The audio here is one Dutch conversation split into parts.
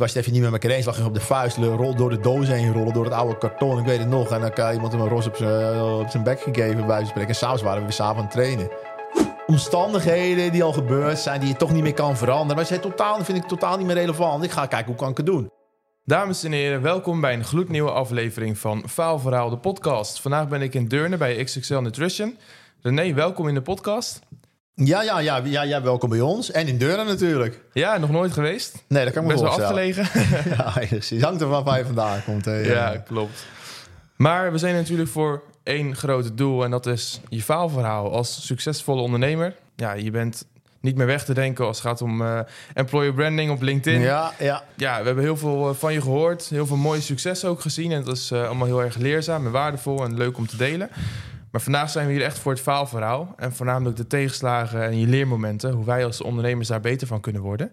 was het even niet met elkaar eens. Lag je op de vuist, rol door de doos heen rollen, door het oude karton. Ik weet het nog. En dan had iemand hem een ros op zijn, op zijn bek gegeven bij spreken. En s'avonds waren we weer s'avonds aan het trainen. Omstandigheden die al gebeurd zijn, die je toch niet meer kan veranderen. Maar zijn totaal, vind ik totaal niet meer relevant. Ik ga kijken hoe kan ik het doen. Dames en heren, welkom bij een gloednieuwe aflevering van Faalverhaal, de podcast. Vandaag ben ik in Deurne bij XXL Nutrition. René, welkom in de podcast. Ja, ja, ja, ja, ja, welkom bij ons. En in Deurne natuurlijk. Ja, nog nooit geweest. Nee, dat kan ik me Best wel afgelegen. ja, precies. Hangt er van waar je vandaan komt. hè. ja, klopt. Maar we zijn natuurlijk voor één groot doel en dat is je faalverhaal als succesvolle ondernemer. Ja, je bent niet meer weg te denken als het gaat om eh, employer branding op LinkedIn. Ja, ja. Ja, we hebben heel veel eh, van je gehoord. Heel veel mooie successen ook gezien. En dat is eh, allemaal heel erg leerzaam en waardevol en leuk om te delen. Maar vandaag zijn we hier echt voor het faalverhaal. En voornamelijk de tegenslagen en je leermomenten. Hoe wij als ondernemers daar beter van kunnen worden.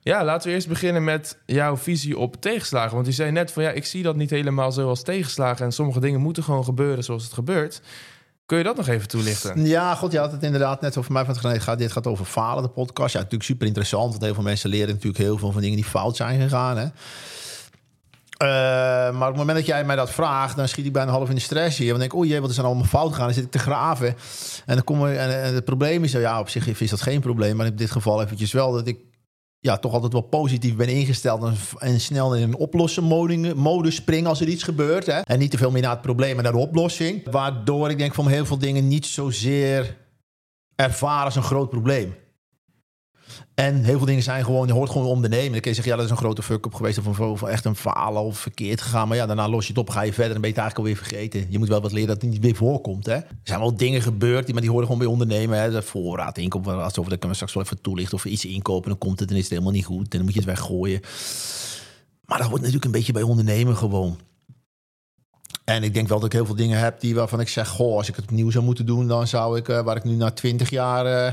Ja, laten we eerst beginnen met jouw visie op tegenslagen. Want je zei net van ja, ik zie dat niet helemaal zo als tegenslagen. En sommige dingen moeten gewoon gebeuren zoals het gebeurt. Kun je dat nog even toelichten? Ja, god, je had het inderdaad net over mij van het gaat. Dit gaat over falen, de podcast. Ja, natuurlijk super interessant, want heel veel mensen leren natuurlijk heel veel van dingen die fout zijn gegaan. Hè. Eh, maar op het moment dat jij mij dat vraagt, dan schiet ik bijna half in de stress hier. Dan denk ik, oh jee, wat is er allemaal fout gegaan? Dan zit ik te graven. En dan kom en, het probleem is, ja, op zich is dat geen probleem. Maar in dit geval eventjes wel dat ik ja, toch altijd wel positief ben ingesteld en, en snel in een oplossen modus spring als er iets gebeurt. Hè? En niet te veel meer naar het probleem, maar naar de oplossing. Waardoor ik denk van heel veel dingen niet zozeer ervaren als een groot probleem. En heel veel dingen zijn gewoon, je hoort gewoon ondernemen. Dan kun je zeggen, ja, dat is een grote fuck-up geweest of, of echt een falen of verkeerd gegaan. Maar ja, daarna los je het op, ga je verder en ben je het eigenlijk alweer vergeten. Je moet wel wat leren dat het niet weer voorkomt. Hè? Er zijn wel dingen gebeurd, die, maar die horen gewoon bij ondernemen. Hè? De voorraad, alsof dat kunnen we straks wel even toelichten. Of iets inkopen, dan komt het en is het helemaal niet goed. En dan moet je het weggooien. Maar dat wordt natuurlijk een beetje bij ondernemen gewoon. En ik denk wel dat ik heel veel dingen heb die waarvan ik zeg, goh, als ik het opnieuw zou moeten doen, dan zou ik, uh, waar ik nu na twintig jaar uh,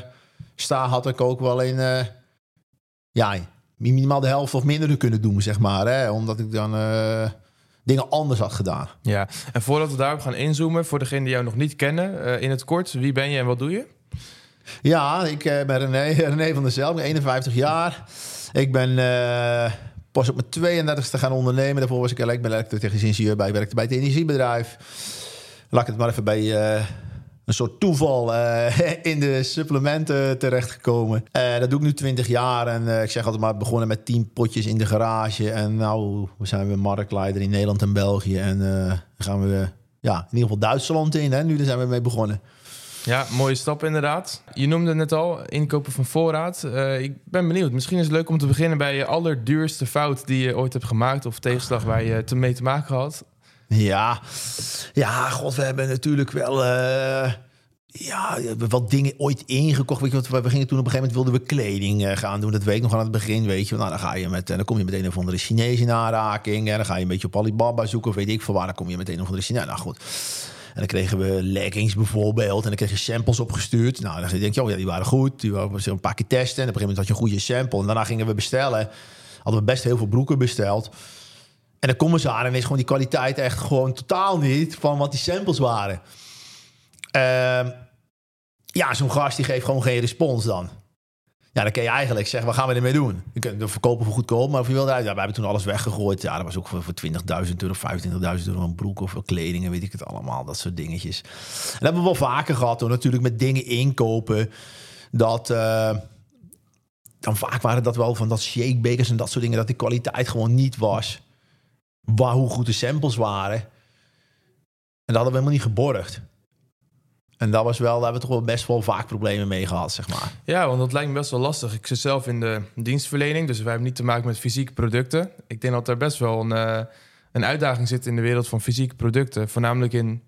sta, had ik ook wel in, uh, ja, minimaal de helft of minder kunnen doen, zeg maar. Hè? Omdat ik dan dingen anders had gedaan. Ja, en voordat we daarop gaan inzoomen, voor degenen die jou nog niet kennen, in het kort, wie ben je en wat doe je? Ja, ik ben René, René van der Zel, ik ben 51 jaar. Ik ben pas op mijn 32e gaan ondernemen. Daarvoor was ik, ik ben elektrotechnisch ingenieur bij, werkte bij het energiebedrijf. Laat ik het maar even bij een soort toeval uh, in de supplementen terechtgekomen. Uh, dat doe ik nu 20 jaar en ik zeg altijd maar begonnen met 10 potjes in de garage. En nou we zijn we marktleider in Nederland en België. En gaan we ja, in ieder geval Duitsland in. Hè? Nu zijn we mee begonnen. Ja, mooie stap inderdaad. Je noemde net al, inkopen van voorraad. Ik ben benieuwd. Misschien is het leuk om te beginnen bij je allerduurste fout die je ooit hebt gemaakt of tegenslag waar je te mee te maken had. Ja, ja, god, we hebben natuurlijk wel. Uh, ja, we hebben wat dingen ooit ingekocht. Weet je wat, we gingen toen op een gegeven moment wilden we kleding uh, gaan doen. Dat weet ik nog aan het begin, weet je. Nou, dan ga je met, dan kom je meteen een of andere Chinees in aanraking. En dan ga je een beetje op Alibaba zoeken, of weet ik veel waar. Dan kom je meteen een of andere Chinees. Nou goed. En dan kregen we leggings bijvoorbeeld. En dan kreeg je samples opgestuurd. Nou, dan denk je, oh ja, die waren goed. Die waren een paar keer testen. En op een gegeven moment had je een goede sample. En daarna gingen we bestellen. Hadden we best heel veel broeken besteld. En dan komen ze aan en is gewoon die kwaliteit echt gewoon totaal niet van wat die samples waren. Uh, ja, zo'n gast die geeft gewoon geen respons dan. Ja, dan kun je eigenlijk zeggen, wat gaan we ermee doen? Je kunt het verkopen voor goedkoop, maar of je wil uit. Ja, we hebben toen alles weggegooid. Ja, dat was ook voor, voor 20.000 euro, 25.000 euro een broek of kleding en weet ik het allemaal. Dat soort dingetjes. En dat hebben we wel vaker gehad, hoor. Natuurlijk met dingen inkopen. Dat... Uh, dan vaak waren dat wel van dat shakebakers en dat soort dingen... dat de kwaliteit gewoon niet was. Waar, hoe goed de samples waren. En dat hadden we helemaal niet geborgd. En dat was wel, daar hebben we toch wel best wel vaak problemen mee gehad, zeg maar. Ja, want dat lijkt me best wel lastig. Ik zit zelf in de dienstverlening, dus wij hebben niet te maken met fysieke producten. Ik denk dat er best wel een, uh, een uitdaging zit in de wereld van fysieke producten, voornamelijk in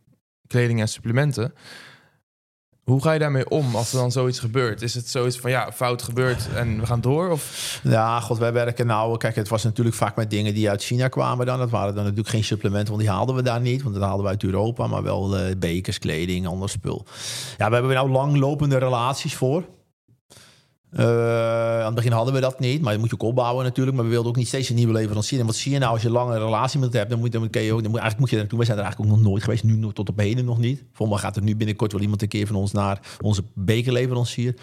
kleding en supplementen. Hoe ga je daarmee om als er dan zoiets gebeurt? Is het zoiets van ja, fout gebeurt en we gaan door? Of? Ja, god, wij werken nou. Kijk, het was natuurlijk vaak met dingen die uit China kwamen dan. Dat waren dan natuurlijk geen supplementen, want die haalden we daar niet. Want dat haalden we uit Europa, maar wel uh, bekers, kleding, ander spul. Ja, we hebben nou langlopende relaties voor. Uh, aan het begin hadden we dat niet, maar je moet je ook opbouwen natuurlijk. Maar we wilden ook niet steeds een nieuwe leverancier. En wat zie je nou als je lange relatie met hebt? Dan moet, dan je dan moet, eigenlijk moet je naartoe. We zijn er eigenlijk ook nog nooit geweest, nu tot op heden nog niet. Volgens mij gaat er nu binnenkort wel iemand een keer van ons naar onze bekerleverancier.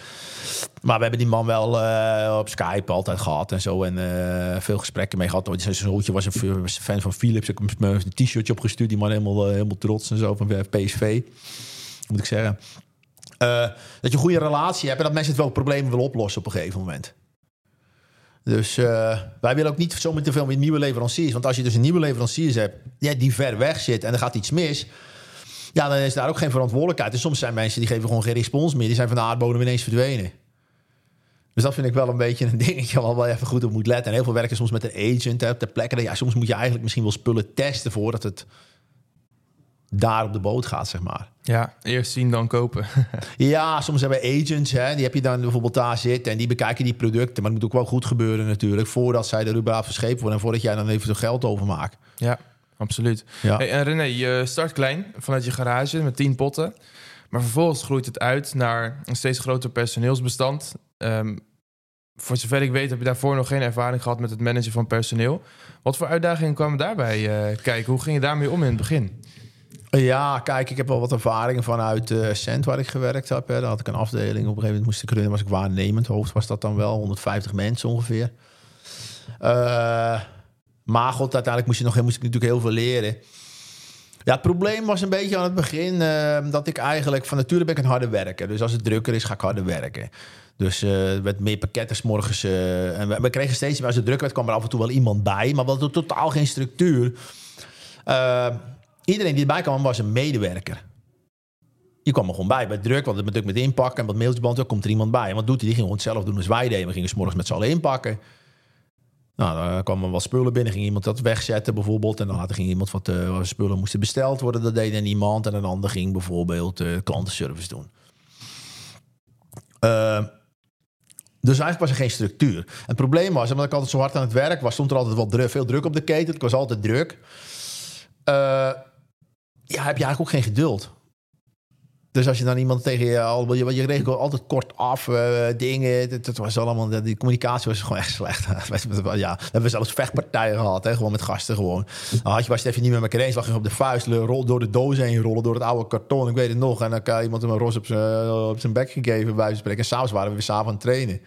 Maar we hebben die man wel uh, op Skype altijd gehad en zo. En uh, veel gesprekken mee gehad. Zijn zoontje was een fan van Philips. Ik heb hem een t-shirtje opgestuurd. Die man helemaal, helemaal trots en zo van PSV. Moet ik zeggen. Uh, dat je een goede relatie hebt en dat mensen het wel problemen willen oplossen op een gegeven moment. Dus uh, wij willen ook niet zo te veel met nieuwe leveranciers. Want als je dus een nieuwe leveranciers hebt ja, die ver weg zit en er gaat iets mis. Ja, dan is daar ook geen verantwoordelijkheid. En soms zijn mensen die geven gewoon geen respons meer. Die zijn van de aardbodem ineens verdwenen. Dus dat vind ik wel een beetje een dingetje waar wel even goed op moet letten. En heel veel werken soms met een agent hè, ter plekke. Ja, soms moet je eigenlijk misschien wel spullen testen voordat het daar op de boot gaat, zeg maar. Ja, eerst zien dan kopen. ja, soms hebben agents, hè, die heb je dan bijvoorbeeld daar zitten en die bekijken die producten. Maar het moet ook wel goed gebeuren natuurlijk, voordat zij er überhaupt verschepen worden en voordat jij dan even de geld overmaakt. Ja, absoluut. Ja. Hey, en René, je start klein vanuit je garage met 10 potten. Maar vervolgens groeit het uit naar een steeds groter personeelsbestand. Um, voor zover ik weet heb je daarvoor nog geen ervaring gehad met het managen van personeel. Wat voor uitdagingen kwamen daarbij uh, kijken? Hoe ging je daarmee om in het begin? Ja, kijk, ik heb wel wat ervaringen vanuit uh, Cent waar ik gewerkt heb. Hè. Daar had ik een afdeling. Op een gegeven moment moest ik runnen, was ik waarnemend hoofd. Was dat dan wel 150 mensen ongeveer. Uh, maar god, uiteindelijk moest, je nog, moest ik natuurlijk heel veel leren. Ja, het probleem was een beetje aan het begin uh, dat ik eigenlijk van nature ben ik een harde werker. Dus als het drukker is, ga ik harder werken. Dus uh, werd meer pakketten s morgens. En we, we, kregen steeds, als het druk werd, kwam er af en toe wel iemand bij. Maar we hadden totaal geen structuur. Iedereen die erbij kwam was een medewerker. Je kwam er gewoon bij, bij druk, want het natuurlijk met inpakken en wat mailtjes dan komt er iemand bij. En wat doet hij? Die ging gewoon hetzelfde doen als wij deden. We gingen s morgens met z'n allen inpakken. Nou, dan kwamen wat spullen binnen, ging iemand dat wegzetten bijvoorbeeld. En dan later ging iemand wat uh, spullen moesten besteld worden, dat deed dan iemand. En een ander ging bijvoorbeeld uh, klantenservice doen. Uh, dus eigenlijk was er geen structuur. Het probleem was, omdat ik altijd zo hard aan het werk was, stond er altijd wel druk, veel druk op de keten. Het was altijd druk. Uh, ja, heb je eigenlijk ook geen geduld. Dus als je dan iemand tegen je al, je, je regelt altijd kort af uh, dingen. Dat, was allemaal, die communicatie was gewoon echt slecht. ja, we hebben zelfs vechtpartijen gehad, hè, gewoon met gasten gewoon. Dan had je was even niet met elkaar eens, lag je op de vuist, rol door de doos heen rollen, door het oude karton. Ik weet het nog. En dan had iemand hem een ros op zijn, zijn bek gegeven bij spreken. En s'avonds waren we weer s'avonds aan het trainen.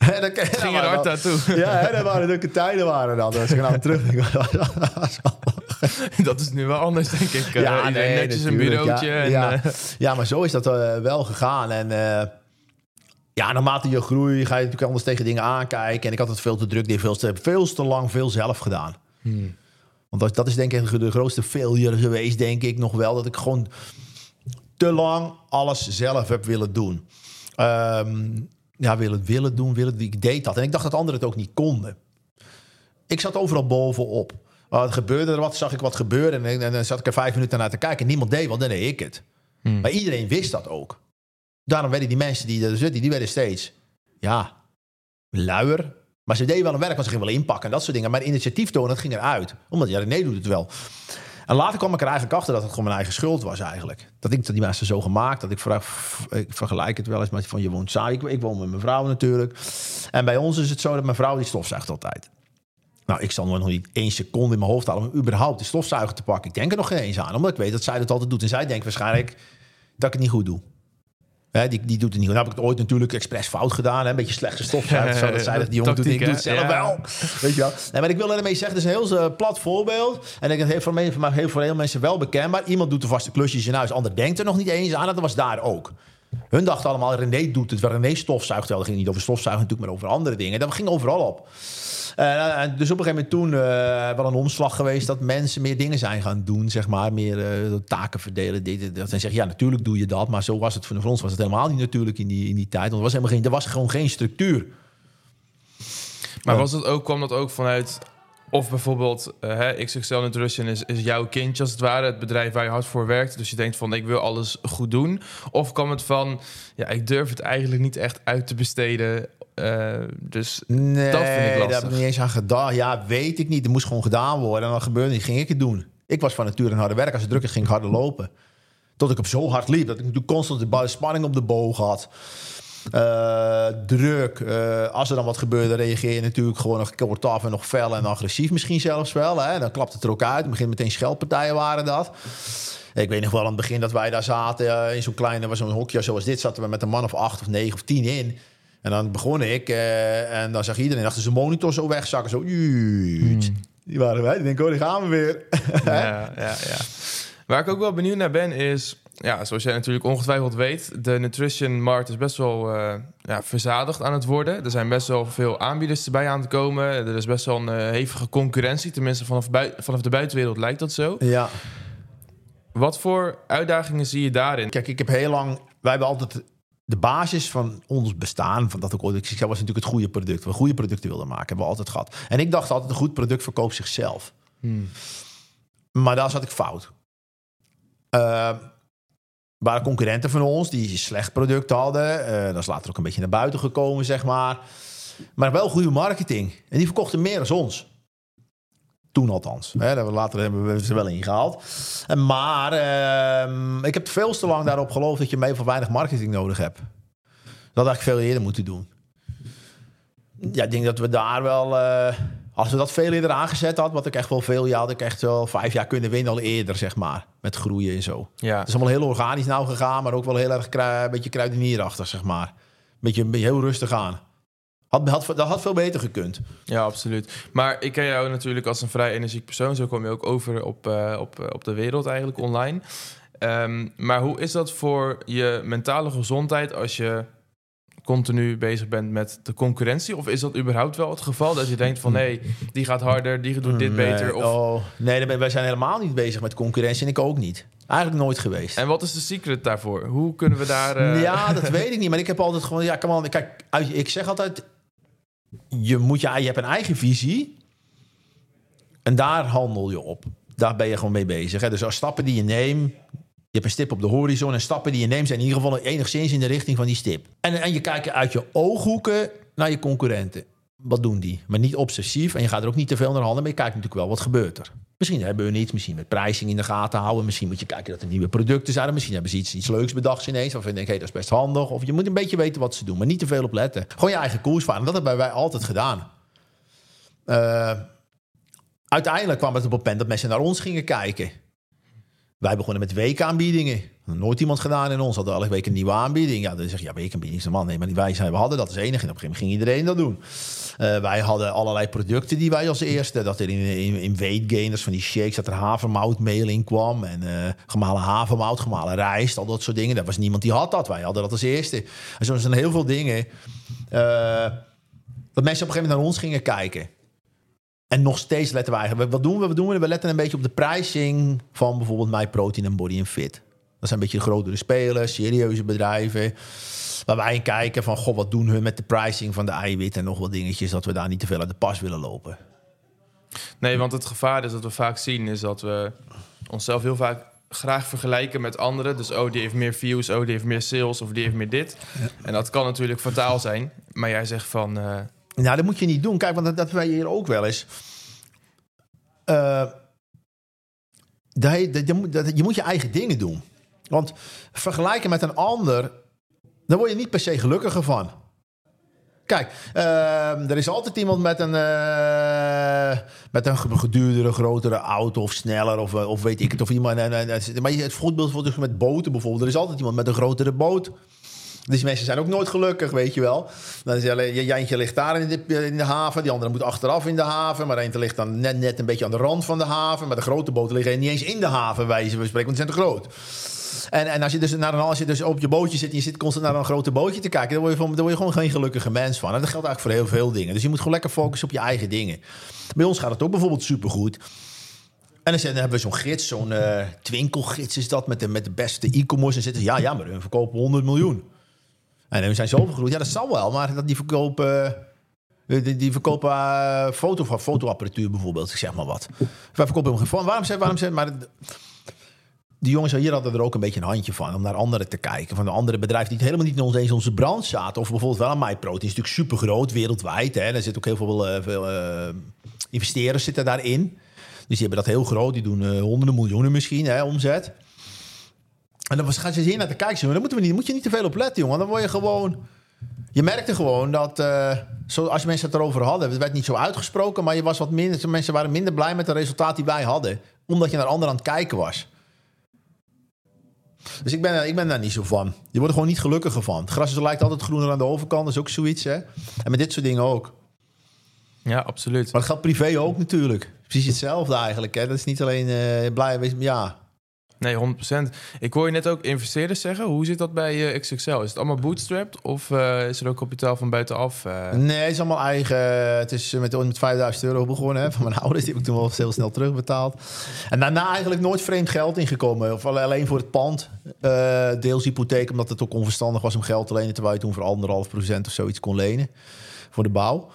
En dan, Ging er hard naartoe. Ja, hè, dat waren leuke tijden waren dan. Als ik nou terug dat is nu wel anders, denk ik. Ja, uh, nee, netjes een bureautje. Ja, en, ja. Uh... ja, maar zo is dat uh, wel gegaan. En ja, naarmate je groeit, ga je natuurlijk anders tegen dingen aankijken. En ik had het veel te druk, veel te, veel te lang veel zelf gedaan. Hmm. Want dat, dat is denk ik de grootste failure geweest, denk ik nog wel. Dat ik gewoon te lang alles zelf heb willen doen. Um, ja, willen, willen doen, willen. Ik deed dat. En ik dacht dat anderen het ook niet konden. Ik zat overal bovenop. Wat gebeurde er wat? Zag ik wat gebeuren? En, en dan zat ik er vijf minuten naar te kijken. Niemand deed wat, dan deed ik het. Hmm. Maar iedereen wist dat ook. Daarom werden die mensen die er zitten, die werden steeds, ja, luier. Maar ze deden wel een werk, want ze gingen wel inpakken en dat soort dingen. Maar initiatief tonen, dat ging eruit. Omdat, ja, nee doet het wel. En later kwam ik er eigenlijk achter dat het gewoon mijn eigen schuld was eigenlijk. Dat ik dat die mensen zo gemaakt, dat ik, ik vergelijk het wel eens met van je woont saai. Ik, ik woon met mijn vrouw natuurlijk. En bij ons is het zo dat mijn vrouw die stofzuigt altijd. Nou, ik zal nog niet één seconde in mijn hoofd halen om überhaupt die stofzuiger te pakken. Ik denk er nog geen eens aan, omdat ik weet dat zij dat altijd doet. En zij denkt waarschijnlijk dat ik het niet goed doe. Hè, die, die doet het niet. Dan heb ik het ooit natuurlijk expres fout gedaan. Hè? Een beetje slechte stofzuiger. Zo dat zij dat die jongen doet, ik doe het zelf wel. Weet je wel. Nee, maar ik wil ermee zeggen, het is een heel uh, plat voorbeeld. En ik denk heel veel, mensen, heel veel mensen wel bekend. iemand doet de vaste klusjes in huis. Ander denkt er nog niet eens aan. Dat was daar ook. Hun dachten allemaal, René doet het. René stofzuigt wel. Dat ging niet over stofzuigen natuurlijk, maar over andere dingen. Dat ging overal op. Uh, dus op een gegeven moment toen uh, wel een omslag geweest dat mensen meer dingen zijn gaan doen, zeg maar, meer uh, taken verdelen. Dit, dat. En zeg ja, natuurlijk doe je dat, maar zo was het voor ons was het helemaal niet natuurlijk in die, in die tijd, want er was helemaal geen, er was gewoon geen structuur. Maar was het ook, kwam dat ook vanuit of bijvoorbeeld, uh, hè, XXL Nutrition is, is jouw kindje als het ware, het bedrijf waar je hard voor werkt. Dus je denkt van, ik wil alles goed doen. Of kwam het van, ja, ik durf het eigenlijk niet echt uit te besteden. Uh, dus nee, dat vind ik lastig. daar heb ik niet eens aan gedaan. Ja, weet ik niet. Het moest gewoon gedaan worden. En dan gebeurde niet, ging ik het doen. Ik was van nature een harde werk. Als het druk is, ging ik harder lopen. Tot ik op zo hard liep. Dat ik natuurlijk constant de spanning op de boog had. Eh, druk. Eh, als er dan wat gebeurt, dan reageer je natuurlijk gewoon nog kort af en nog fel en agressief misschien zelfs wel. Hè? Dan klapt het er ook uit. Het begint meteen scheldpartijen waren dat. Ik weet nog wel aan het begin dat wij daar zaten eh, in zo'n kleine, was zo'n hokje zoals dit, zaten we met een man of acht of negen of tien in. En dan begon ik eh, en dan zag iedereen achter zijn monitor zo wegzakken. Zo, "Juut." Die waren wij. Die denken, oh, die gaan we weer. Ja, ja, ja. Waar ik ook wel benieuwd naar ben is... Ja, zoals jij natuurlijk ongetwijfeld weet... de nutrition-markt is best wel eh, ja, verzadigd aan het worden. Er zijn best wel veel aanbieders erbij aan te komen. Er is best wel een eh, hevige concurrentie. Tenminste, vanaf, vanaf de buitenwereld lijkt dat zo. ja. Wat voor uitdagingen zie je daarin? Kijk, ik heb heel lang... Wij hebben altijd de basis van ons bestaan... Van dat ik ooit ik was natuurlijk het goede product. We goede producten wilden maken, hebben we altijd gehad. En ik dacht altijd, een goed product verkoopt zichzelf. Maar daar zat ik fout. Eh waren concurrenten van ons die slecht product hadden. Eh, dat is later ook een beetje naar buiten gekomen, zeg maar. Maar wel goede marketing. En die verkochten meer dan ons. Toen althans. Hè, later hebben we ze wel ingehaald. Maar ehm, ik heb veel te lang daarop geloofd dat je mee voor weinig marketing nodig hebt. Dat had ik veel eerder moeten doen. Ja, ik denk dat we daar wel... eh, als we dat veel eerder aangezet hadden, wat ik echt wel veel... Ja, had ik echt wel vijf jaar kunnen winnen al eerder, zeg maar. Met groeien en zo. Ja, Het is allemaal heel organisch nou gegaan, maar ook wel heel erg een beetje kruidenierachtig, zeg maar. Beetje, een beetje heel rustig aan. Had, had, dat had veel beter gekund. ja, absoluut. Maar ik ken jou natuurlijk als een vrij energiek persoon. Zo kom je ook over op, eh, op, eh, op de wereld eigenlijk online. Ehm, maar hoe is dat voor je mentale gezondheid als je continu bezig bent met de concurrentie? Of is dat überhaupt wel het geval dat je denkt van... nee, die gaat harder, die doet dit beter? Nee, Of... oh, nee, wij zijn helemaal niet bezig met concurrentie en ik ook niet. Eigenlijk nooit geweest. En wat is de secret daarvoor? Hoe kunnen we daar... eh, Ja, dat weet ik niet. Maar ik heb altijd gewoon... Ja, come on, kijk, ik zeg altijd... Je, moet je, je hebt een eigen visie. En daar handel je op. Daar ben je gewoon mee bezig. Hè? Dus als stappen die je neemt... Je hebt een stip op de horizon en stappen die je neemt... zijn in ieder geval enigszins in de richting van die stip. En, en je kijkt uit je ooghoeken naar je concurrenten. Wat doen die? Maar niet obsessief. En je gaat er ook niet te veel naar handen. Maar je kijkt natuurlijk wel, wat gebeurt er? Misschien hebben we iets. Misschien met prijzing in de gaten houden. Misschien moet je kijken dat er nieuwe producten zijn. Misschien hebben ze iets, iets leuks bedacht ineens. Waarvan je denkt, hé, dat is best handig. Of je moet een beetje weten wat ze doen. Maar niet te veel op letten. Gewoon je eigen koers varen. Dat hebben wij altijd gedaan. Eh, uiteindelijk kwam het op het punt dat mensen naar ons gingen kijken. Wij begonnen met weekaanbiedingen. Nooit iemand gedaan in ons. Hadden elke week een nieuwe aanbieding. Ja, dan zeg je, ja, weekaanbieding is man. Nee, maar wij zijn, we hadden dat als enige. En op een gegeven moment ging iedereen dat doen. Eh, wij hadden allerlei producten die wij als eerste... dat er in, in, in weightgainers van die shakes... dat er havermoutmeel in kwam. En eh, gemalen havermout, gemalen rijst, al dat soort dingen. Dat was niemand die had dat. Wij hadden dat als eerste. En zo zijn heel veel dingen... eh, dat mensen op een gegeven moment naar ons gingen kijken. En nog steeds letten wij eigenlijk... Wat doen we? Wat doen we? We letten een beetje op de pricing... van bijvoorbeeld MyProtein en Body Fit. Dat zijn een beetje de grotere spelers, serieuze bedrijven... Waar wij in kijken van, goh, wat doen hun met de pricing van de eiwit en nog wat dingetjes, dat we daar niet te veel uit de pas willen lopen. Nee, want het gevaar is dat we vaak zien... is dat we onszelf heel vaak graag vergelijken met anderen. Dus oh, die heeft meer views, oh, die heeft meer sales of die heeft meer dit. En dat kan natuurlijk fataal zijn. Maar jij zegt van... eh, Nou, dat moet je niet doen. Kijk, want dat, dat wij hier ook wel eens. Eh, dat, je moet- je eigen dingen doen. Want vergelijken met een ander, daar word je niet per se gelukkiger van. Kijk, eh, er is altijd iemand met een, eh, met een geduurdere, grotere auto of sneller of, of weet ik het. Of iemand, maar het voorbeeld wordt dus met boten bijvoorbeeld. Er is altijd iemand met een grotere boot. Dus mensen zijn ook nooit gelukkig, weet je wel. Dan is alleen, je Jantje ligt daar in de, in de haven. Die andere moet achteraf in de haven. Maar eentje ligt dan net, net een beetje aan de rand van de haven. Maar de grote boten liggen niet eens in de haven, wijze van spreken. Want die zijn te groot. En, en als, je dus naar een, als je dus op je bootje zit en je zit constant naar een grote bootje te kijken... dan word je, van, dan word je gewoon geen gelukkige mens van. En dat geldt eigenlijk voor heel veel dingen. Dus je moet gewoon lekker focussen op je eigen dingen. Bij ons gaat het ook bijvoorbeeld supergoed. En dan hebben we zo'n gids, zo'n eh twinkelgids is dat... met de, met de beste e-commerce. En zitten ze, ja, ja, maar we verkopen 100 miljoen. En we zijn zo vergroeid. Ja, dat zal wel, maar die verkopen... eh, Die, die verkopen eh, foto, fotoapparatuur bijvoorbeeld, zeg maar wat. Wij verkopen hem Waarom zeg waarom zeg maar die jongens hier hadden er ook een beetje een handje van om naar anderen te kijken. Van de andere bedrijven die helemaal niet in eens onze branche zaten. Of bijvoorbeeld wel aan MyProtein. is natuurlijk super groot wereldwijd. Hè. Er zitten ook heel veel, eh, veel investeerders zitten daarin. Dus die hebben dat heel groot. Die doen honderden miljoenen misschien hè, omzet. En dan was- gaan ze hier naar te kijken. Daar moeten we niet, moet je niet te veel op letten, jongen. Dan word je gewoon... Je merkte gewoon dat, eh, zo, als mensen het erover hadden, het werd niet zo uitgesproken, maar je was wat minder, mensen waren minder blij met het resultaat die wij hadden, omdat je naar anderen aan het kijken was. Dus ik ben, ik ben daar niet zo van. Je wordt er gewoon niet gelukkiger van. Het gras is, lijkt altijd groener aan de overkant, dat is ook zoiets. Hè? En met dit soort dingen ook. Ja, absoluut. Maar dat geldt privé ook natuurlijk. Precies hetzelfde eigenlijk. Hè? Dat is niet alleen uh, blij, ja, Nee, 100%. Ik hoor je net ook investeerders zeggen. Hoe zit dat bij uh, XXL? Is het allemaal bootstrapped of uh, is er ook kapitaal van buitenaf? Uh... Nee, het is allemaal eigen. Het is met, met 5000 euro begonnen hè, van mijn ouders. Die heb ik toen wel heel snel terugbetaald. En daarna eigenlijk nooit vreemd geld ingekomen. Of alleen voor het pand. deels hypotheek, omdat het ook onverstandig was om geld te lenen. Terwijl je toen voor anderhalf procent of zoiets kon lenen. Voor de bouw.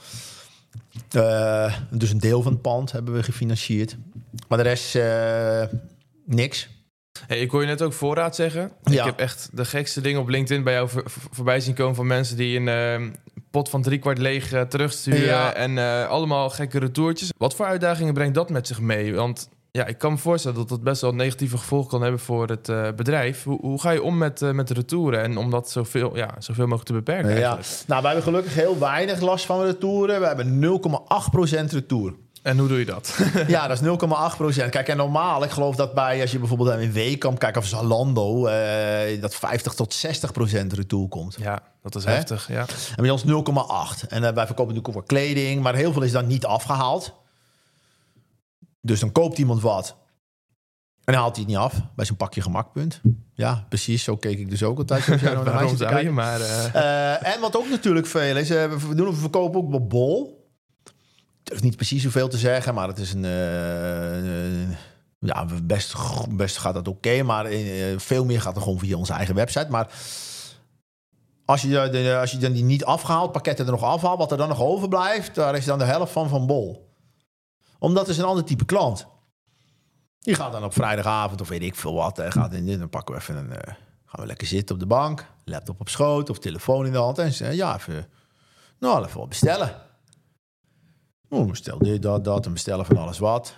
dus een deel van het pand hebben we gefinancierd. Maar de rest niks. Hey, ik hoor je net ook voorraad zeggen. Ik heb echt de gekste dingen op LinkedIn bij jou voorbij zien komen van mensen die een uh, pot van driekwart leeg uh, terugsturen en uh, allemaal gekke retourtjes. Wat voor uitdagingen brengt dat met zich mee? Want ja, ik kan me voorstellen dat dat best wel negatieve gevolgen kan hebben voor het bedrijf. Hoe, hoe, ga je om met, met de retouren en om dat zoveel, ja, zoveel mogelijk te beperken? Ja. Nou, wij hebben gelukkig heel weinig last van retouren. We hebben 0,8% retour. En hoe doe je dat? ja, dat is 0,8 procent. Kijk, en normaal, ik geloof dat bij, als je bijvoorbeeld in Weekamp kijkt of Zalando, uh, dat 50 tot 60 procent retour komt. Ja, dat is heftig, ja. En bij ons 0,8. En uh, wij verkopen natuurlijk ook voor kleding, maar heel veel is dan niet afgehaald. Dus dan koopt iemand wat en dan haalt hij het niet af bij zijn pakje gemakpunt. Ja, precies. Zo keek ik dus ook altijd. Zoals jij Waarom zou je maar... Uh... en wat ook natuurlijk veel is, we, doen, we verkopen ook bij Bol durf niet precies zoveel te zeggen, maar het is een. Uh, ja, best, best gaat dat oké, maar uh, veel meer gaat er gewoon via onze eigen website. Maar als je, de, als je dan die niet afgehaald pakketten er nog afhaalt, wat er dan nog overblijft, daar is dan de helft van van Bol. Omdat het is een ander type klant. Die gaat dan op vrijdagavond of weet ik veel wat. En gaat in, dan pakken we even een. Gaan we lekker zitten op de bank, laptop op schoot of telefoon in de hand. En ja, even. Nou, even wat bestellen. Oh, bestel dit, dat, dat en bestellen van alles wat.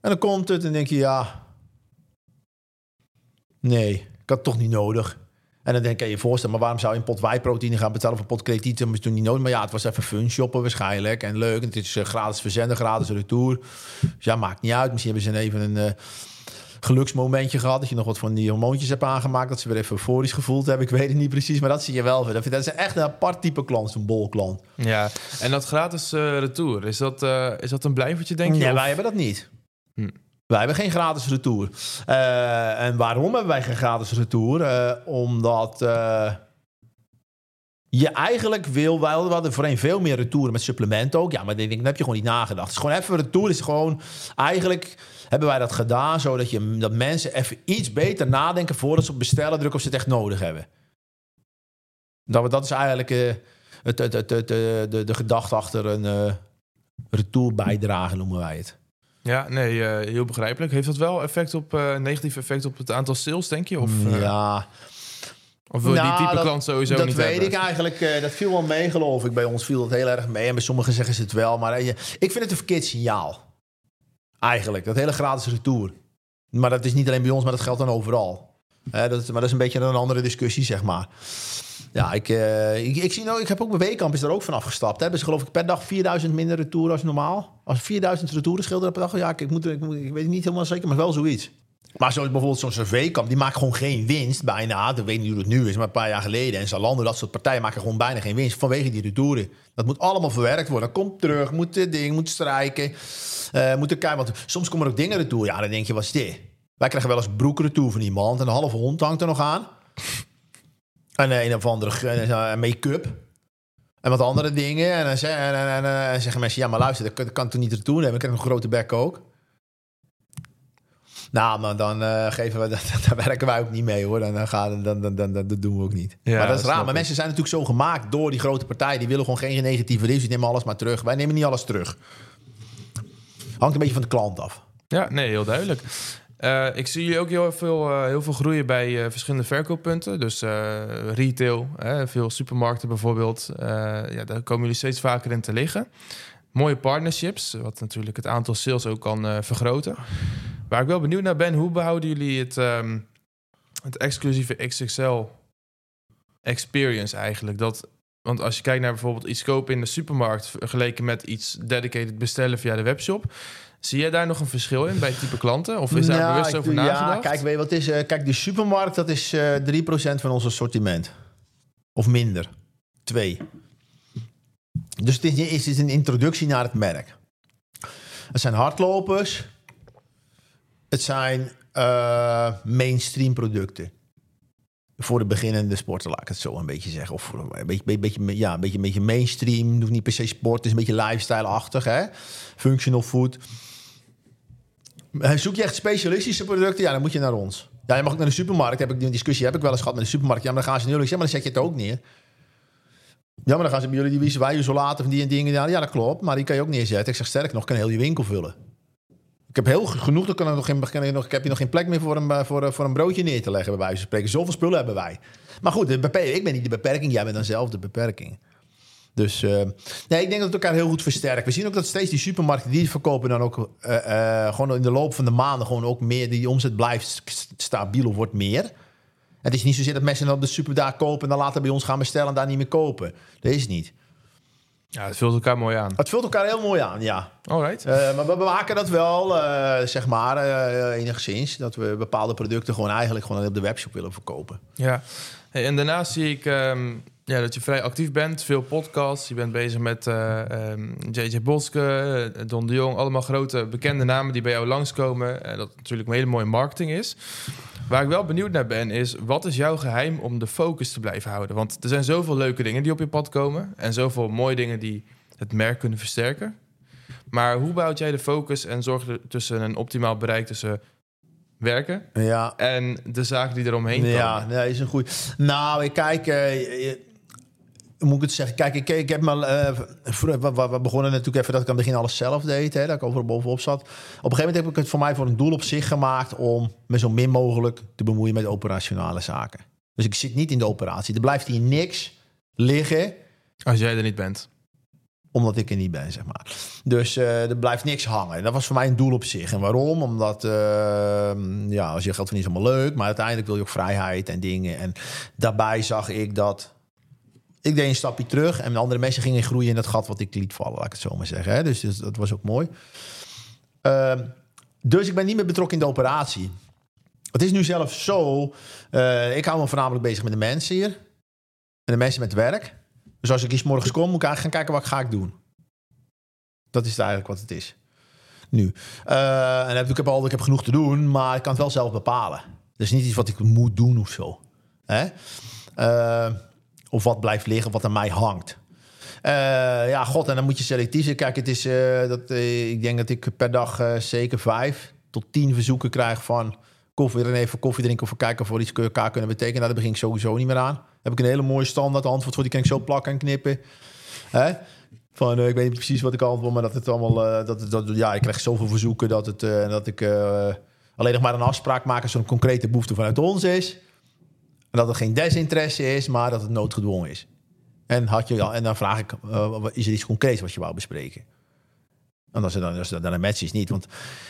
En dan komt het en denk je, ja, nee, ik had het toch niet nodig. En dan denk je je voorstellen, maar waarom zou je een pot wijproteïne gaan betalen of een pot kredieten? Dat toen niet nodig. Maar ja, het was even fun shoppen waarschijnlijk en leuk. En het is uh, gratis verzenden, gratis retour. Dus ja, maakt niet uit. Misschien hebben ze even een... Uh, geluksmomentje gehad. Dat je nog wat van die hormoontjes hebt aangemaakt. Dat ze weer even euforisch gevoeld hebben. Ik weet het niet precies, maar dat zie je wel. Dat is echt een apart type klant, zo'n bolklant. Ja, en dat gratis uh, retour, is dat, uh, is dat een blijvertje, denk je? Nee, wij hebben dat niet. Hm. Wij hebben geen gratis retour. Uh, en waarom hebben wij geen gratis retour? omdat je eigenlijk wil, wij hadden voorheen veel meer retouren met supplementen ook. Ja, maar dat heb je gewoon niet nagedacht. Het is gewoon even retour is gewoon eigenlijk hebben wij dat gedaan zodat je, dat mensen even iets beter nadenken voordat ze op bestellen drukken of ze het echt nodig hebben. Dat, dat is eigenlijk uh, het, het, het, het, de, de gedachte achter een uh, retour bijdrage, noemen wij het. Ja, nee, uh, heel begrijpelijk. Heeft dat wel effect op, negatief effect op het aantal sales, denk je? Of, ja, of wil nou, die type klant sowieso dat niet Dat weet ik eigenlijk. Uh, dat viel wel mee, geloof ik. Bij ons viel dat heel erg mee. En bij sommigen zeggen ze het wel. Maar uh, ik vind het een verkeerd signaal. Eigenlijk. Dat hele gratis retour. Maar dat is niet alleen bij ons, maar dat geldt dan overal. dat, maar dat is een beetje een andere discussie, zeg maar. Ja, ik, uh, ik, zie nou, ik heb ook bij Weekamp is er ook van afgestapt. Hebben ze geloof ik per dag 4000 minder retour als normaal. Als 4000 retouren schilderen per dag. Ja, ik, ik, moet, ik, weet niet helemaal zeker, maar wel zoiets. Maar zoals bijvoorbeeld zo'n surveykamp, die maakt gewoon geen winst bijna. Ik weet niet hoe het nu is, maar een paar jaar geleden. En Zalando, dat soort partijen maken gewoon bijna geen winst vanwege die retouren. Dat moet allemaal verwerkt worden. Dat komt terug, moet dit ding, moet strijken. Uh, moet kijken, want soms komen er ook dingen retour. Ja, dan denk je, wat is dit? Wij krijgen wel eens broek retour van iemand. En een halve hond hangt er nog aan. En een of andere eh, make-up. En wat andere dingen. En dan zeggen, en, en, en, zeggen mensen, ja, maar luister, dat kan, toch niet retour hebben? Ik krijg een grote bek ook. Nou, maar dan uh, geven we daar werken wij ook niet mee hoor. Dan, dan, gaan, dan, dan, dan, dat doen we ook niet. Ja, maar dat is raar. Maar mensen zijn natuurlijk zo gemaakt door die grote partijen. Die willen gewoon geen negatieve reviews. Die nemen alles maar terug. Wij nemen niet alles terug. Hangt een beetje van de klant af. Ja, nee, heel duidelijk. Uh, ik zie jullie ook heel veel, uh, heel veel groeien bij uh, verschillende verkooppunten. Dus retail, veel supermarkten bijvoorbeeld. ja, daar komen jullie steeds vaker in te liggen. Mooie partnerships, wat natuurlijk het aantal sales ook kan vergroten. Waar ik wel benieuwd naar ben, hoe behouden jullie het, um, het exclusieve XXL experience eigenlijk? Dat Want als je kijkt naar bijvoorbeeld iets kopen in de supermarkt... vergeleken met iets dedicated bestellen via de webshop... Zie jij daar nog een verschil in bij type klanten? Of is daar Nou, bewust ik over doe- nagedacht? Ja, kijk, weet je wat is? Eh, kijk, de supermarkt, dat is eh 3% van ons assortiment. Of minder. 2. Dus het is, is een introductie naar het merk. Het zijn hardlopers. Het zijn eh, mainstream producten. Voor de beginnende sporter, laat ik het zo een beetje zeggen. Of een beetje, beetje, ja, een beetje, beetje mainstream. Hoeft niet per se sport. Het is een beetje lifestyle-achtig. Hè? Functional food. Zoek je echt specialistische producten? Ja, dan moet je naar ons. Ja, je mag ook naar de supermarkt. Heb ik die discussie heb ik wel eens gehad met de supermarkt. Ja, maar dan gaan ze nu. Ik zeg, maar dan zet je het ook neer. Ja, maar dan gaan ze bij jullie die wiezen wij isolaten van die en dingen. Ja, dat klopt. Maar die kan je ook neerzetten. Ik zeg sterk nog, kan heel je winkel vullen. Ik heb heel genoeg. Dan kan nog geen, kan nog, ik heb je nog geen plek meer voor een, eh, voor, eh, voor een broodje neer te leggen. Bij wijze van spreken. Zoveel spullen hebben wij. Maar goed, ik ben niet de beperking. Jij bent dan zelf de beperking. Dus eh, nee, ik denk dat het elkaar heel goed versterkt. We zien ook dat steeds die supermarkten die verkopen dan ook gewoon in de loop van de maanden gewoon ook meer. Die omzet blijft st- stabiel of wordt meer. Het is niet zozeer dat mensen dan de super daar kopen en dan later bij ons gaan bestellen en daar niet meer kopen. Dat is niet. Ja, het vult elkaar mooi aan. Het vult elkaar heel mooi aan, ja. Alright. Eh, maar we maken dat wel, eh, zeg maar, eh, enigszins. Dat we bepaalde producten gewoon eigenlijk gewoon op de webshop willen verkopen. Ja. Hey, en daarnaast zie ik ehm, ja, dat je vrij actief bent. Veel podcasts. Je bent bezig met eh, ehm, JJ Boske, eh, Don de Jong. Allemaal grote bekende namen die bij jou langskomen. En dat natuurlijk een hele mooie marketing is. Waar ik wel benieuwd naar ben is... wat is jouw geheim om de focus te blijven houden? Want er zijn zoveel leuke dingen die op je pad komen. En zoveel mooie dingen die het merk kunnen versterken. Maar hoe bouwt jij de focus en zorg er tussen een optimaal bereik tussen werken Ja, en de zaken die eromheen komen? Ja, nee, is een goed. Nou, ik kijk. je- hoe moet ik het zeggen? Kijk, ik, ik heb maar. eh, vroeger- we, begonnen natuurlijk even dat ik aan het begin alles zelf deed. Hè, dat ik overal bovenop zat. Op een gegeven moment heb ik het voor mij voor een doel op zich gemaakt. om me zo min mogelijk te bemoeien met operationele zaken. Dus ik zit niet in de operatie. Er blijft hier niks liggen Als jij er niet bent. omdat ik er niet ben, zeg maar. Dus eh, er blijft niks hangen. En dat was voor mij een doel op zich. En waarom? Omdat, eh, ja, als je geld verdient is allemaal leuk, maar uiteindelijk wil je ook vrijheid en dingen. En daarbij zag ik dat ik deed een stapje terug en de andere mensen gingen groeien in dat gat wat ik liet vallen, laat ik het zo maar zeggen. Hè? Dus, dus dat was ook mooi. Ehm, dus ik ben niet meer betrokken in de operatie. Het is nu zelfs zo, eh, ik hou me voornamelijk bezig met de mensen hier. En de mensen met werk. Dus als ik iets morgens kom, moet ik eigenlijk gaan kijken wat ga ik doen. Dat is eigenlijk wat het is. Nu. Eh, en heb, ik, heb al, ik heb genoeg te doen, maar ik kan het wel zelf bepalen. Dus niet iets wat ik moet doen of zo. Hè? Of wat blijft liggen, wat aan mij hangt. Eh, ja, god, en dan moet je selectief zijn. Kijk, het is, eh, dat, eh, ik denk dat ik per dag zeker vijf tot tien verzoeken krijg van koffie, er even koffie drinken of kijken of we iets elkaar kunnen betekenen. Nou, daar begin ik sowieso niet meer aan. Heb ik een hele mooie standaard antwoord voor, die kan ik zo plakken en knippen. Hè? Van, ik weet niet precies wat ik antwoord, maar dat het allemaal, dat, dat, ja, ik krijg zoveel verzoeken dat, het, dat ik alleen nog maar een afspraak er een concrete behoefte vanuit ons is. En dat het geen desinteresse is, maar dat het noodgedwongen is. En, had je, en dan vraag ik, eh, is er iets concreets wat je wou bespreken? En als dan, als er dan een match is, niet. Want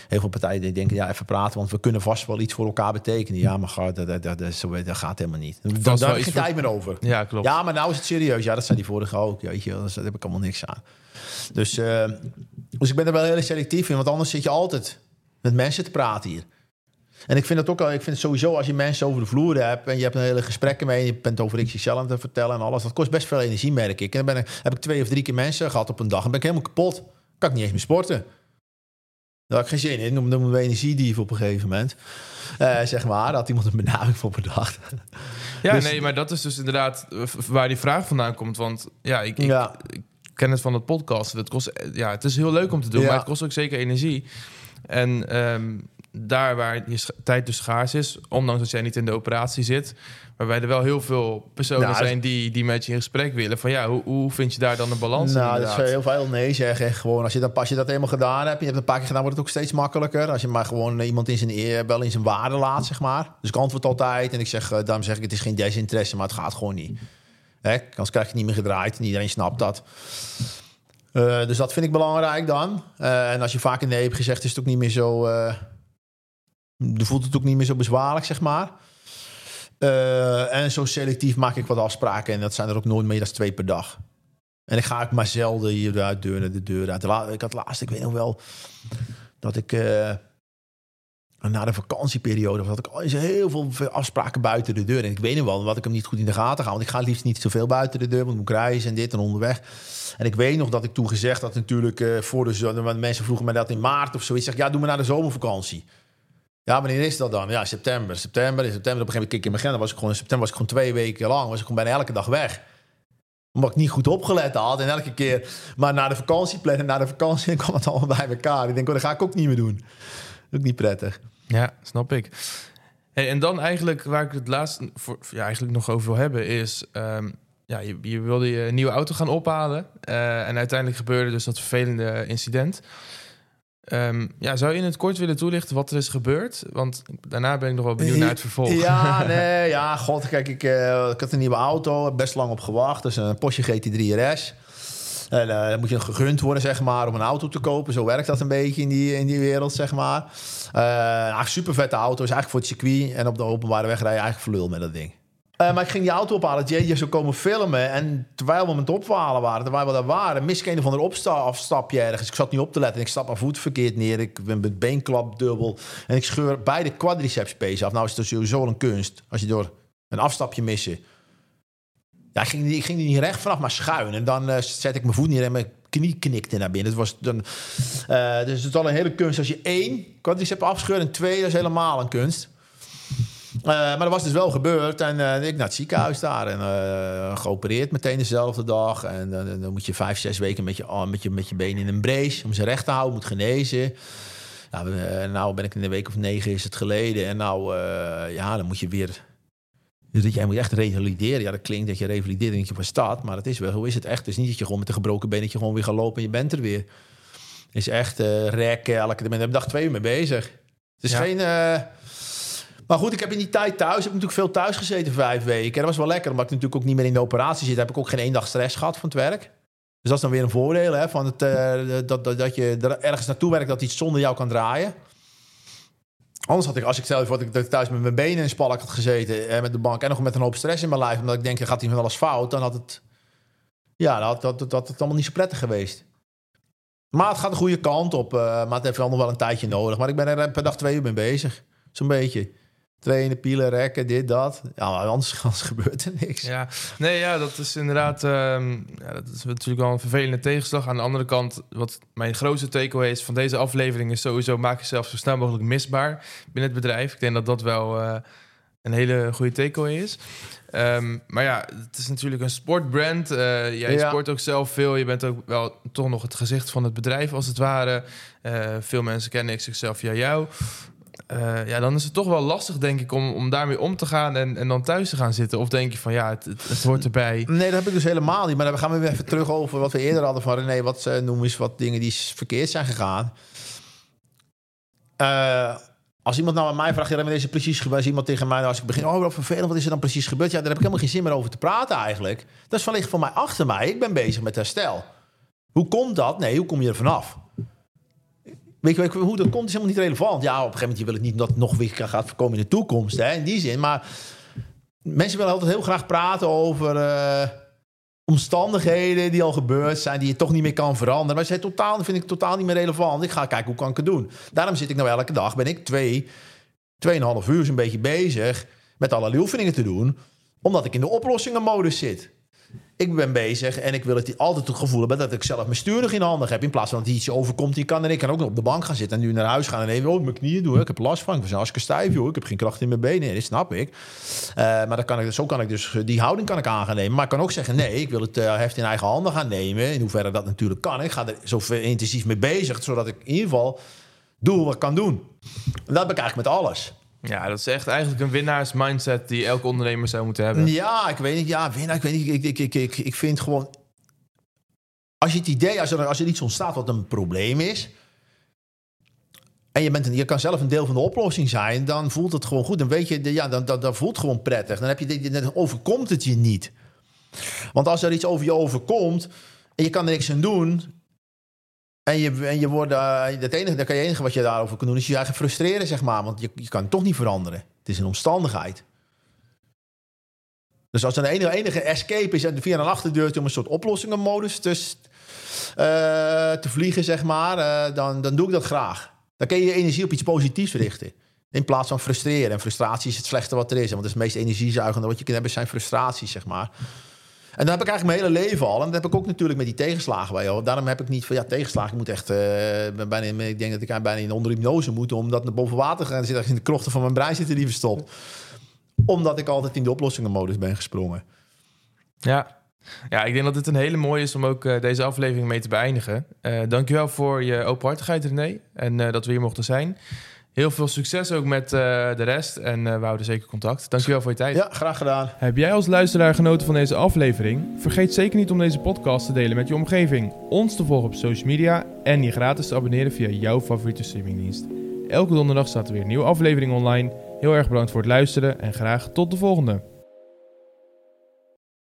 heel veel partijen die denken, ja, even praten, want we kunnen vast wel iets voor elkaar betekenen. Ja, maar dat, dat, dat, dat, zo- dat gaat helemaal niet. Dan, daar heb geen voor- tijd meer over. Ja, klopt. Ja, maar nou is het serieus. Ja, dat zijn die vorige ook. Weet je. Dus daar heb ik allemaal niks aan. Dus, eh, dus ik ben er wel heel selectief in, want anders zit je altijd met mensen te praten hier. En ik vind het ook al, ik vind het sowieso als je mensen over de vloer hebt en je hebt een hele gesprekken mee, en je bent over XXL aan het vertellen en alles, dat kost best veel energie, merk ik. En dan ben ik, heb ik twee of drie keer mensen gehad op een dag en ben ik helemaal kapot. Kan ik niet eens meer sporten. Daar had ik geen zin in. Noemen we energiedief op een gegeven moment. Eh, zeg maar, had iemand een benaming voor bedacht. Ja, Dus- nee, maar dat is dus inderdaad eh, waar die vraag vandaan komt. Want ja, ik, ik, Ja. ik ken het van het podcast. Het, kost, eh, ja, het is heel leuk om te doen, Ja. maar het kost ook zeker energie. En ehm, daar waar je tijd dus schaars is, ondanks dat jij niet in de operatie zit, waarbij er wel heel veel personen Nou, zijn die, die met je in gesprek willen. Van ja, hoe, hoe vind je daar dan een balans in? Nou, dat is heel veel nee zeggen. Gewoon als je, dan, als je dat eenmaal gedaan hebt, je hebt een paar keer gedaan, wordt het ook steeds makkelijker. Als je maar gewoon iemand in zijn eer, wel in zijn waarde laat, zeg maar. Dus ik antwoord altijd en ik zeg, eh, daarom zeg ik, het is geen desinteresse, maar het gaat gewoon niet. Hè? Anders krijg je het niet meer gedraaid en iedereen snapt dat. Eh, dus dat vind ik belangrijk dan. Eh, en als je vaak nee hebt gezegd, is het ook niet meer zo... eh, je voelt het ook niet meer zo bezwaarlijk, zeg maar. Eh, en zo selectief maak ik wat afspraken. En dat zijn er ook nooit meer dan twee per dag. En ik ga ook maar zelden hieruit deur naar de deur uit. Ik had laatst, ik weet nog wel, dat ik eh, na de vakantieperiode had ik heel veel afspraken buiten de deur. En ik weet nog wel, wat ik hem niet goed in de gaten ga. Want ik ga liefst niet zoveel buiten de deur, want ik moet reizen en dit en onderweg. En ik weet nog dat ik toen gezegd had natuurlijk eh, voor de zomer, mensen vroegen mij dat in maart of zoiets. Ik zeg, ja, doe maar naar de zomervakantie. Ja, wanneer is dat dan? Ja, september. September, in september. Op een gegeven moment in mijn agenda. Was ik gewoon in september was ik gewoon twee weken lang. Was ik gewoon bijna elke dag weg. Omdat ik niet goed opgelet had. En elke keer maar naar de vakantie plannen. Naar de vakantie kwam het allemaal bij elkaar. Ik denk, oh, dat ga ik ook niet meer doen. Ook niet prettig. Ja, snap ik. Hey, en dan eigenlijk waar ik het laatst voor, ja, eigenlijk nog over wil hebben is... ehm, ja, je, je wilde je nieuwe auto gaan ophalen. eh, en uiteindelijk gebeurde dus dat vervelende incident. Ehm, ja, zou je in het kort willen toelichten wat er is gebeurd? Want daarna ben ik nog wel benieuwd naar het vervolg. Ja, nee, ja, god, kijk, ik, eh, ik had een nieuwe auto, heb best lang op gewacht. Dat is een Porsche GT3 RS. En eh, dan moet je gegund worden, zeg maar, om een auto te kopen. Zo werkt dat een beetje in die, in die wereld, zeg maar. Uh, super vette auto, is eigenlijk voor het circuit. En op de openbare weg rij je eigenlijk voor lul met dat ding. Uh, maar ik ging die auto ophalen. JJ zou komen filmen. En terwijl we met het ophalen waren, terwijl we daar waren, mis ik een of ander opstapje ergens. Ik zat niet op te letten. En ik stap mijn voet verkeerd neer. Ik ben mijn beenklap dubbel. En ik scheur beide quadriceps pees af. Nou is het sowieso een kunst. Als je door een afstapje missen. Ja, ik ging, ik ging niet recht vanaf, maar schuin. En dan uh, zet ik mijn voet neer en mijn knie knikte naar binnen. Het was dan, uh, dus het is al een hele kunst. Als je één quadriceps afscheurt en twee, dat is helemaal een kunst. Uh, maar dat was dus wel gebeurd. En uh, ik naar het ziekenhuis daar. En uh, geopereerd meteen dezelfde dag. En dan moet je vijf, zes weken met je, met je, met je benen in een brace. Om ze recht te houden, moet genezen. Nou, nou ben ik in een week of negen is het geleden. En nou, ja, dan moet je weer... Dus jij moet echt revalideren. Ja, dat klinkt dat je revalideert en dat je van staat. Maar het is wel, hoe is het echt? Het is niet dat je gewoon met een gebroken been... dat je gewoon weer gaat lopen en je bent er weer. Het is echt rekken. Elke, daar ben ik dag twee uur mee bezig. Het is ja. geen... Maar goed, ik heb in die tijd thuis, heb ik natuurlijk veel thuis gezeten vijf weken. En dat was wel lekker, omdat ik natuurlijk ook niet meer in de operatie zit. Heb ik ook geen één dag stress gehad van het werk. Dus dat is dan weer een voordeel, hè, van het, uh, dat, dat, dat je er ergens naartoe werkt dat iets zonder jou kan draaien. Anders had ik, als ik zelf wat ik thuis met mijn benen in spalk had gezeten en met de bank en nog met een hoop stress in mijn lijf, omdat ik denk, er gaat hier van alles fout, dan had het, ja, had, dat, dat, dat het allemaal niet zo prettig geweest. Maar het gaat de goede kant op, uh, maar het heeft wel nog wel een tijdje nodig. Maar ik ben er per dag twee uur mee bezig, zo'n beetje trainen, pielen, rekken, dit, dat. Ja, anders, anders gebeurt er niks. Ja, nee, ja, dat is inderdaad... Um, ja, dat is natuurlijk wel een vervelende tegenslag. Aan de andere kant, wat mijn grootste takeaway is van deze aflevering... is sowieso maak jezelf zo snel mogelijk misbaar binnen het bedrijf. Ik denk dat dat wel uh, een hele goede takeaway is. Um, maar ja, het is natuurlijk een sportbrand. Uh, jij ja. sport ook zelf veel. Je bent ook wel toch nog het gezicht van het bedrijf, als het ware. Uh, veel mensen kennen ik zichzelf via jou. Uh, ja, dan is het toch wel lastig, denk ik, om, om daarmee om te gaan en, en dan thuis te gaan zitten. Of denk je van ja, het, het, hoort erbij. Nee, dat heb ik dus helemaal niet. Maar dan gaan we weer even terug over wat we eerder hadden van René. Wat uh, noem eens wat dingen die verkeerd zijn gegaan. Uh, als iemand nou aan mij vraagt, ja, is er precies gebeurd? Als iemand tegen mij, nou, als ik begin, oh, wat vervelend, wat is er dan precies gebeurd? Ja, daar heb ik helemaal geen zin meer over te praten eigenlijk. Dat is wellicht voor mij achter mij. Ik ben bezig met herstel. Hoe komt dat? Nee, hoe kom je er vanaf? Hoe dat komt, is helemaal niet relevant. Ja, op een gegeven moment wil het niet dat het nog weer gaat voorkomen in de toekomst, hè, in die zin. Maar mensen willen altijd heel graag praten over uh, omstandigheden die al gebeurd zijn, die je toch niet meer kan veranderen. Maar ze totaal, vind ik totaal niet meer relevant. Ik ga kijken hoe kan ik het doen. Daarom zit ik nou elke dag, ben ik twee, tweeënhalf uur zo'n beetje bezig met allerlei oefeningen te doen, omdat ik in de oplossingenmodus zit. Ik ben bezig en ik wil het altijd het gevoel hebben dat ik zelf mijn stuur nog in handen heb. In plaats van dat iets overkomt die kan. En ik kan ook nog op de bank gaan zitten en nu naar huis gaan en even oh, mijn knieën doen. Ik heb last van. Ik was hartstikke stijf, joh. Ik heb geen kracht in mijn benen. Dat snap ik. Uh, maar dan kan ik, zo kan ik dus die houding kan ik aan nemen. Maar ik kan ook zeggen: nee, ik wil het uh, heft in eigen handen gaan nemen. In hoeverre dat natuurlijk kan. Ik ga er zo intensief mee bezig, zodat ik in ieder geval doe wat ik kan doen. En dat heb ik eigenlijk met alles. Ja, dat is echt eigenlijk een winnaarsmindset die elke ondernemer zou moeten hebben. Ja, ik weet niet. Ja, winnaar, ik weet niet. Ik, ik, ik, ik, ik vind gewoon... Als je het idee, als er, als er iets ontstaat wat een probleem is... en je, bent een, je kan zelf een deel van de oplossing zijn... dan voelt het gewoon goed. Dan weet je, ja, dan, dan, dan voelt het gewoon prettig. Dan, heb je, dan overkomt het je niet. Want als er iets over je overkomt... en je kan er niks aan doen... En je, en je wordt, uh, het enige, dat kan je enige wat je daarover kan doen, is je eigen frustreren, zeg maar. Want je, je kan het toch niet veranderen. Het is een omstandigheid. Dus als een enige, escape is via een achterdeurtje om een soort oplossingenmodus te, eh, te vliegen, zeg maar, eh, dan, dan doe ik dat graag. Dan kun je je energie op iets positiefs richten. In plaats van frustreren. En frustratie is het slechte wat er is. Want het is meest energiezuigende wat je kunt hebben, zijn frustraties, zeg maar. En dat heb ik eigenlijk mijn hele leven al. En dat heb ik ook natuurlijk met die tegenslagen bij jou. Daarom heb ik niet van ja, tegenslagen. Ik moet echt uh, bijna, ik denk dat ik bijna in onder hypnose moet om dat naar boven water te gaan. zit in de krochten van mijn brein zitten die verstopt. Omdat ik altijd in de oplossingenmodus ben gesprongen. Ja. Ja, ik denk dat het een hele mooie is om ook uh, deze aflevering mee te beëindigen. Uh, dankjewel voor je openhartigheid, René. En dat we hier mochten zijn. Heel veel succes ook met uh, de rest. En uh, we houden zeker contact. Dankjewel voor je tijd. Ja, graag gedaan. Heb jij als luisteraar genoten van deze aflevering? Vergeet zeker niet om deze podcast te delen met je omgeving. Ons te volgen op social media. En je gratis te abonneren via jouw favoriete streamingdienst. Elke donderdag staat er weer een nieuwe aflevering online. Heel erg bedankt voor het luisteren. En graag tot de volgende.